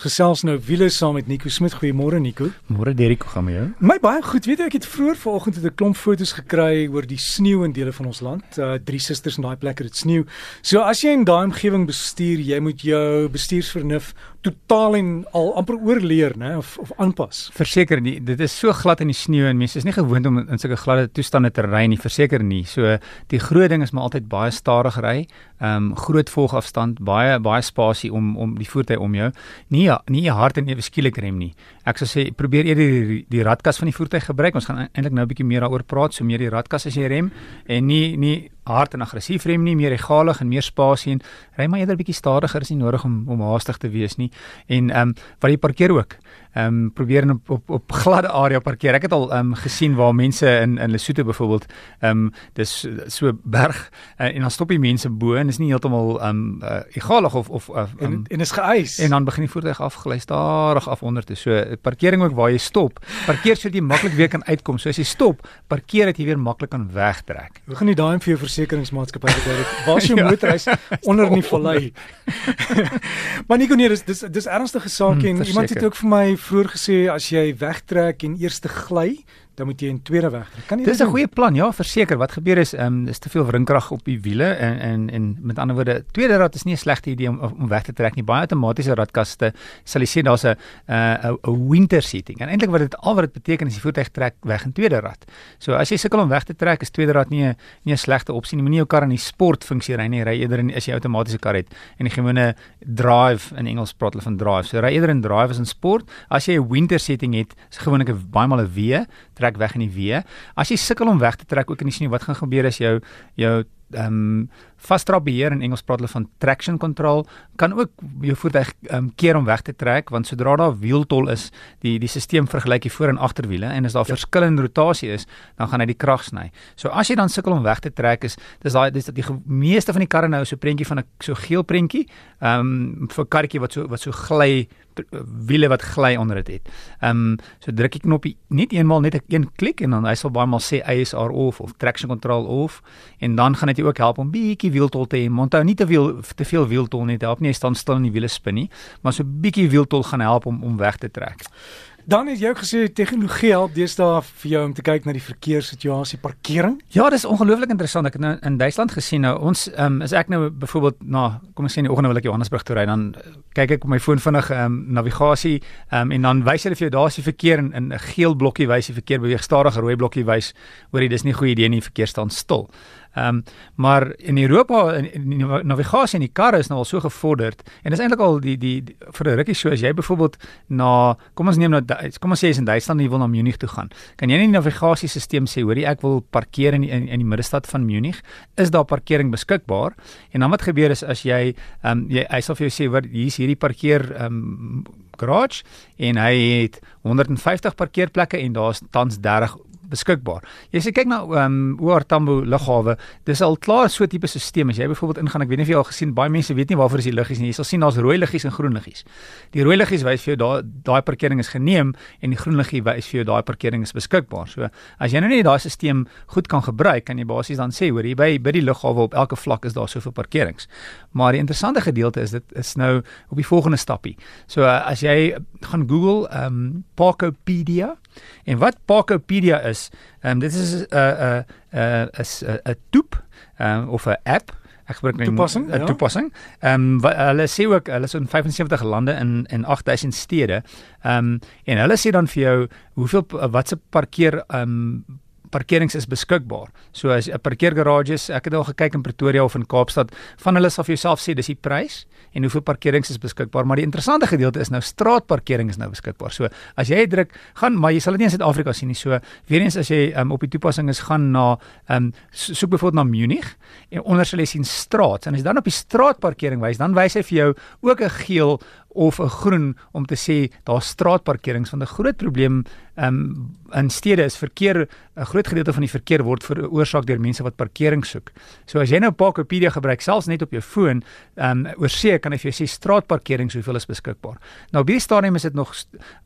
Gesels nou wiele saam met Nico Smit. Goeiemôre Nico. Môre Derek, hoe gaan met jou? My baie goed. Weet jy ek het vroeër vanoggend 'n klomp foto's gekry oor die sneeu in dele van ons land. Uh drie susters in daai plekke het sneeu. So as jy in daai omgewing bestuur, jy moet jou bestuursvernuf totaal en al amper oorleer, né, of of aanpas. Verseker nie, dit is so glad in die sneeu en mense is nie gewoond om in sulke gladde toestande te ry nie, verseker nie. So die groot ding is maar altyd baie stadig ry. Ehm um, groot volgafstand, baie baie spasie om om die voertuig om jou. Nie ja, nie hard en ewe skielik rem nie. Ek sou sê probeer eerder die, die, die radkas van die voertuig gebruik. Ons gaan eintlik nou 'n bietjie meer daaroor praat, so meer die radkas as jy rem en nie nie hard en aggressief rem nie, meer egalig en meer spasie en ry maar eerder bietjie stadiger, is nie nodig om om haastig te wees nie. En ehm um, wat jy parkeer ook. Ehm um, probeer op, op op gladde area parkeer. Ek het al ehm um, gesien waar mense in in Lesotho byvoorbeeld ehm um, dis so berg uh, en dan stop die mense bo en is nie heeltemal ehm um, uh, egalig of of uh, um, en en is geëis. En dan begin die voertuig afgelei stadig af onder toe. So parkering ook waar jy stop. Parkeer sodat jy maklik weer kan uitkom. So as jy stop, parkeer dat jy weer maklik kan wegtrek. Hoe gaan jy daai vir jou versekeringsmaatskappy beduidelik? Waar is jou motorhuis onder in die vallei? maar Nico nee, dis dis dis ernstige saak hmm, en iemand het ook vir my vroeër gesê as jy wegtrek en eers te gly, dan moet jy in tweede weg. Kan jy Dis 'n goeie plan, ja, verseker. Wat gebeur is, ehm um, is te veel wrinkrag op die wiele en en en met ander woorde, tweede rad is nie 'n slegte idee om om weg te trek nie. Baie outomatiese radkaste sal jy sien daar's 'n 'n 'n winter seating. En eintlik wat dit al wat dit beteken is die voertuig trek weg in tweede rad. So as jy sukkel om weg te trek, is tweede rad nie 'n nie 'n slegte opsie nie. Moenie jou kar in die sportfunksie ry nie. Ry eerder in as jy outomatiese kar het en die gewone drive in Engels praat hulle van drive. So ry eerder in drive as in sport. As jy 'n winter setting het, is gewoonlik 'n baie maal 'n W trek weg in die weë. As jy sukkel om weg te trek ook in die sneeu, wat gaan gebeur as jou jou ehm um, vasdrap beheer in Engels praat hulle van traction control kan ook jou voertuig ehm um, keer om weg te trek want sodra daar wieltol is, die die stelsel vergelyk die voor en agterwiele en as daar ja. verskillende rotasie is, dan gaan hy die krag sny. So as jy dan sukkel om weg te trek is dis daai dis dat die meeste van die karre nou so prentjie van 'n so geel prentjie, ehm um, vir karretjie wat so wat so gly wiele wat gly onder dit het. Ehm um, so druk ek knoppie net eenmaal net 'n een klik en dan hy sal baie maal sê ASR off of traction control off en dan gaan dit jou ook help om bietjie wieltol te hê. Onthou nie te veel te veel wieltol nie, dit help nie jy staan stil in die wiele spin nie, maar so bietjie wieltol gaan help om om weg te trek. Dan het jy ook gesê tegnologie help deesdae vir jou om te kyk na die verkeerssituasie, parkering. Ja, dis ongelooflik interessant. Ek het nou in Duitsland gesien nou ons um, is ek nou byvoorbeeld na kom ons sê in die oggend wil ek Johannesburg toe ry dan uh, kyk ek op my foon vinnig um, navigasie um, en dan wys hulle vir jou daar is die verkeer in 'n geel blokkie wys die verkeer beweeg stadig, rooi blokkie wys hoor jy dis nie 'n goeie idee nie, verkeer staan stil. Ehm um, maar in Europa in, in die navigasie in die karre is nou al so gevorderd en dis eintlik al die die, die vir 'n rukkie so as jy byvoorbeeld na kom ons neem nou kom ons sê jy's in Duitsland en jy wil na Munich toe gaan. Kan jy net die navigasiesisteem sê hoorie ek wil parkeer in die, in, in die middestad van Munich? Is daar parkering beskikbaar? En dan wat gebeur is as jy ehm um, jy hy sal vir jou sê wat hier's hierdie parkeer ehm um, garage en hy het 150 parkeerplekke en daar's tans 30 beskikbaar. Jy sê kyk na ehm um, OR Tambo lughawe, dis al klaar so tipe stelsel as jy byvoorbeeld ingaan, ek weet nie of jy al gesien baie mense weet nie waarvoor is die liggies nie. Jy sal sien daar's rooi liggies en groen liggies. Die rooi liggies wys vir jou daai daai parkering is geneem en die groen liggie wys vir jou daai parkering is beskikbaar. So as jy nou net daai stelsel goed kan gebruik, kan jy basies dan sê hoor hier by by die lughawe op elke vlak is daar soveel parkerings. Maar die interessante gedeelte is dit is nou op die volgende stappie. So uh, as jy gaan Google ehm um, Parkopedia En wat Parkopedia is, ehm um, dit is 'n 'n 'n 'n 'n toep um, of 'n app Ek gebruik net 'n toepassing, 'n ja. toepassing. Ehm um, hulle sê ook hulle is in 75 lande in in 8000 stede. Ehm um, en hulle sê dan vir jou hoeveel wat se parkeer ehm um, parkerings is beskikbaar. So as 'n parkeergarages, ek het al gekyk in Pretoria of in Kaapstad, van hulle sal vir jouself sê dis die prys en hoeveel parkerings is beskikbaar, maar die interessante gedeelte is nou straatparkering is nou beskikbaar. So as jy druk, gaan maar jy sal dit nie in Suid-Afrika sien nie. So weer eens as jy um, op die toepassing is gaan na um, soek byvoorbeeld na Munich en onder sal jy sien straat en as jy dan op die straatparkering wys, dan wys hy vir jou ook 'n geel of 'n groen om te sê daar's straatparkerings want 'n groot probleem um, in stede is verkeer 'n groot gedeelte van die verkeer word veroorsaak deur mense wat parkering soek. So as jy nou Parkopedia gebruik selfs net op jou foon, um, oor see kan hy vir jou sê straatparkerings hoeveel is beskikbaar. Nou op hierdie stadium is dit nog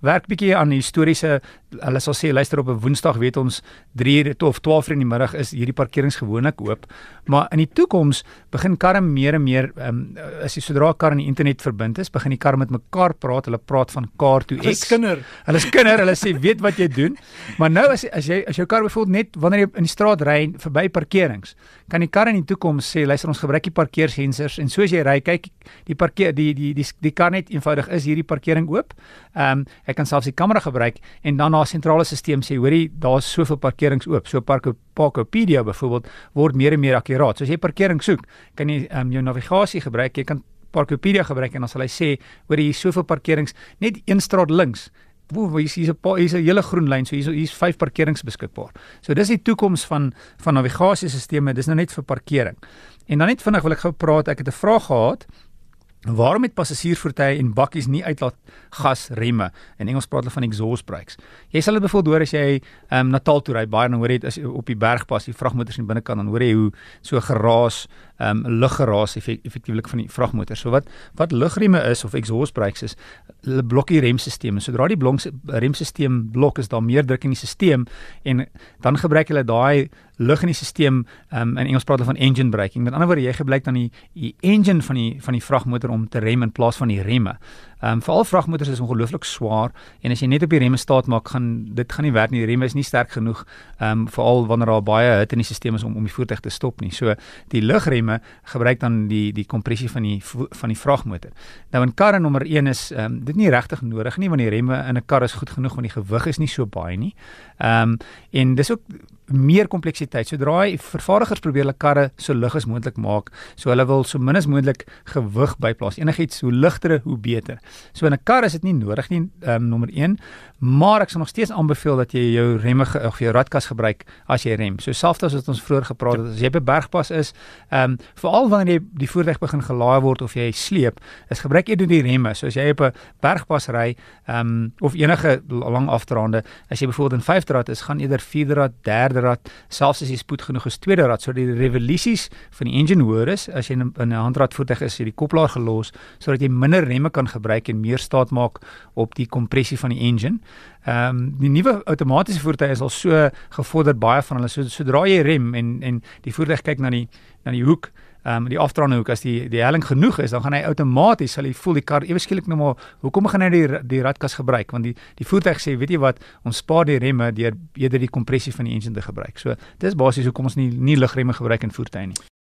werk bietjie aan die historiese hulle sal sê luister op 'n Woensdag weet ons 3 uur of 12 uur in die middag is hierdie parkerings gewoonlik oop, maar in die toekoms begin karre meer en meer ehm um, as jy sodra 'n kar aan die internet verbind is, begin die kar karre met mekaar praat, hulle praat van car to Hulle X. is kinder. Hulle is kinder, hulle sê weet wat jy doen. Maar nou as as jy as jou kar byvoorbeeld net wanneer jy in die straat ry verby parkerings, kan die kar in die toekoms sê luister ons gebruik die parkeersensors en soos jy ry kyk die parkeer die die die die kar net eenvoudig is hierdie parkering oop. Ehm um, ek kan selfs die kamera gebruik en dan na sentrale stelsel sê hoorie daar's soveel parkerings oop. So Parko Parkopedia byvoorbeeld word meer en meer akkuraat. So as jy parkering soek, kan jy um, jou navigasie gebruik. Jy kan Parkopedia gebruik en dan sal hy sê hoor hier is soveel parkerings net een straat links Woe, hier's hier's 'n paar hier's 'n hele groen lyn, so hier's hier's vyf parkerings beskikbaar. So dis die toekoms van van navigasiesisteme, dis nou net vir parkering. En dan net vinnig wil ek gou praat, ek het 'n vraag gehad. Waarom het passasiersvoertuie en bakkies nie uitlaat gas remme? In Engels praat hulle van exhaust brakes. Jy sal dit byvoorbeeld hoor as jy ehm um, Natal toe ry, baie dan hoor jy dit as op die bergpas, die vragmotors in binnekant dan hoor jy hoe so geraas, ehm um, luggeraas effek, effektiewelik van die vragmotor. So wat wat lugremme is of exhaust brakes is, hulle blok die remstelsel. Sodra die blok remstelsel blok is daar meer druk in die stelsel en dan gebruik hulle daai lug in die stelsel um, in Engels praat hulle van engine braking. Met ander woorde jy gebruik dan die die engine van die van die vragmotor om te rem in plaas van die remme. Ehm um, veral vragmotors is ongelooflik swaar en as jy net op die remme staat maak gaan dit gaan nie werk nie. Die remme is nie sterk genoeg ehm um, veral wanneer daar baie hitte in die stelsel is om om die voertuig te stop nie. So die lugremme gebruik dan die die kompressie van die van die vragmotor. Nou in karre nommer 1 is ehm um, dit nie regtig nodig nie want die remme in 'n kar is goed genoeg want die gewig is nie so baie nie. Ehm um, en dis ook meer kompleksiteit. Sodra die vervaardigers probeer hulle karre so lig as moontlik maak, so hulle wil so min as moontlik gewig byplaas. Enigiets hoe ligter hoe beter. So in 'n kar is dit nie nodig nie, um, nommer 1, maar ek sal nog steeds aanbeveel dat jy jou remme of jou radkas gebruik as jy rem. So selfs as wat ons vroeër gepraat het, as jy 'n bergpas is, ehm um, veral wanneer jy die voertuig begin gelaai word of jy sleep, is gebruik eerder die remme. So as jy op 'n bergpas ry, ehm um, of enige lang afdraande, as jy byvoorbeeld in 5de rad is, gaan eerder 4de rad, 3de rad, selfs as jy spoed genoeg is, 2de rad, sodat die revolusies van die engine hoër is as jy in 'n handrad voertuig is, jy die koppelaar gelos sodat jy minder remme kan gebruik en meer staat maak op die kompressie van die engine. Ehm um, die nuwe outomatiese voertuie is al so gevorder baie van hulle so sodra jy rem en en die voertuig kyk na die na die hoek ehm um, die afdraande hoek as die die helling genoeg is dan gaan hy outomaties sal hy voel die kar ewe skielik nou maar hoekom gaan hy die die radkas gebruik want die die voertuig sê weet jy wat ons spaar die remme deur eerder die kompressie van die engine te gebruik. So dis basies hoekom ons nie nie lugremme gebruik in voertuie nie.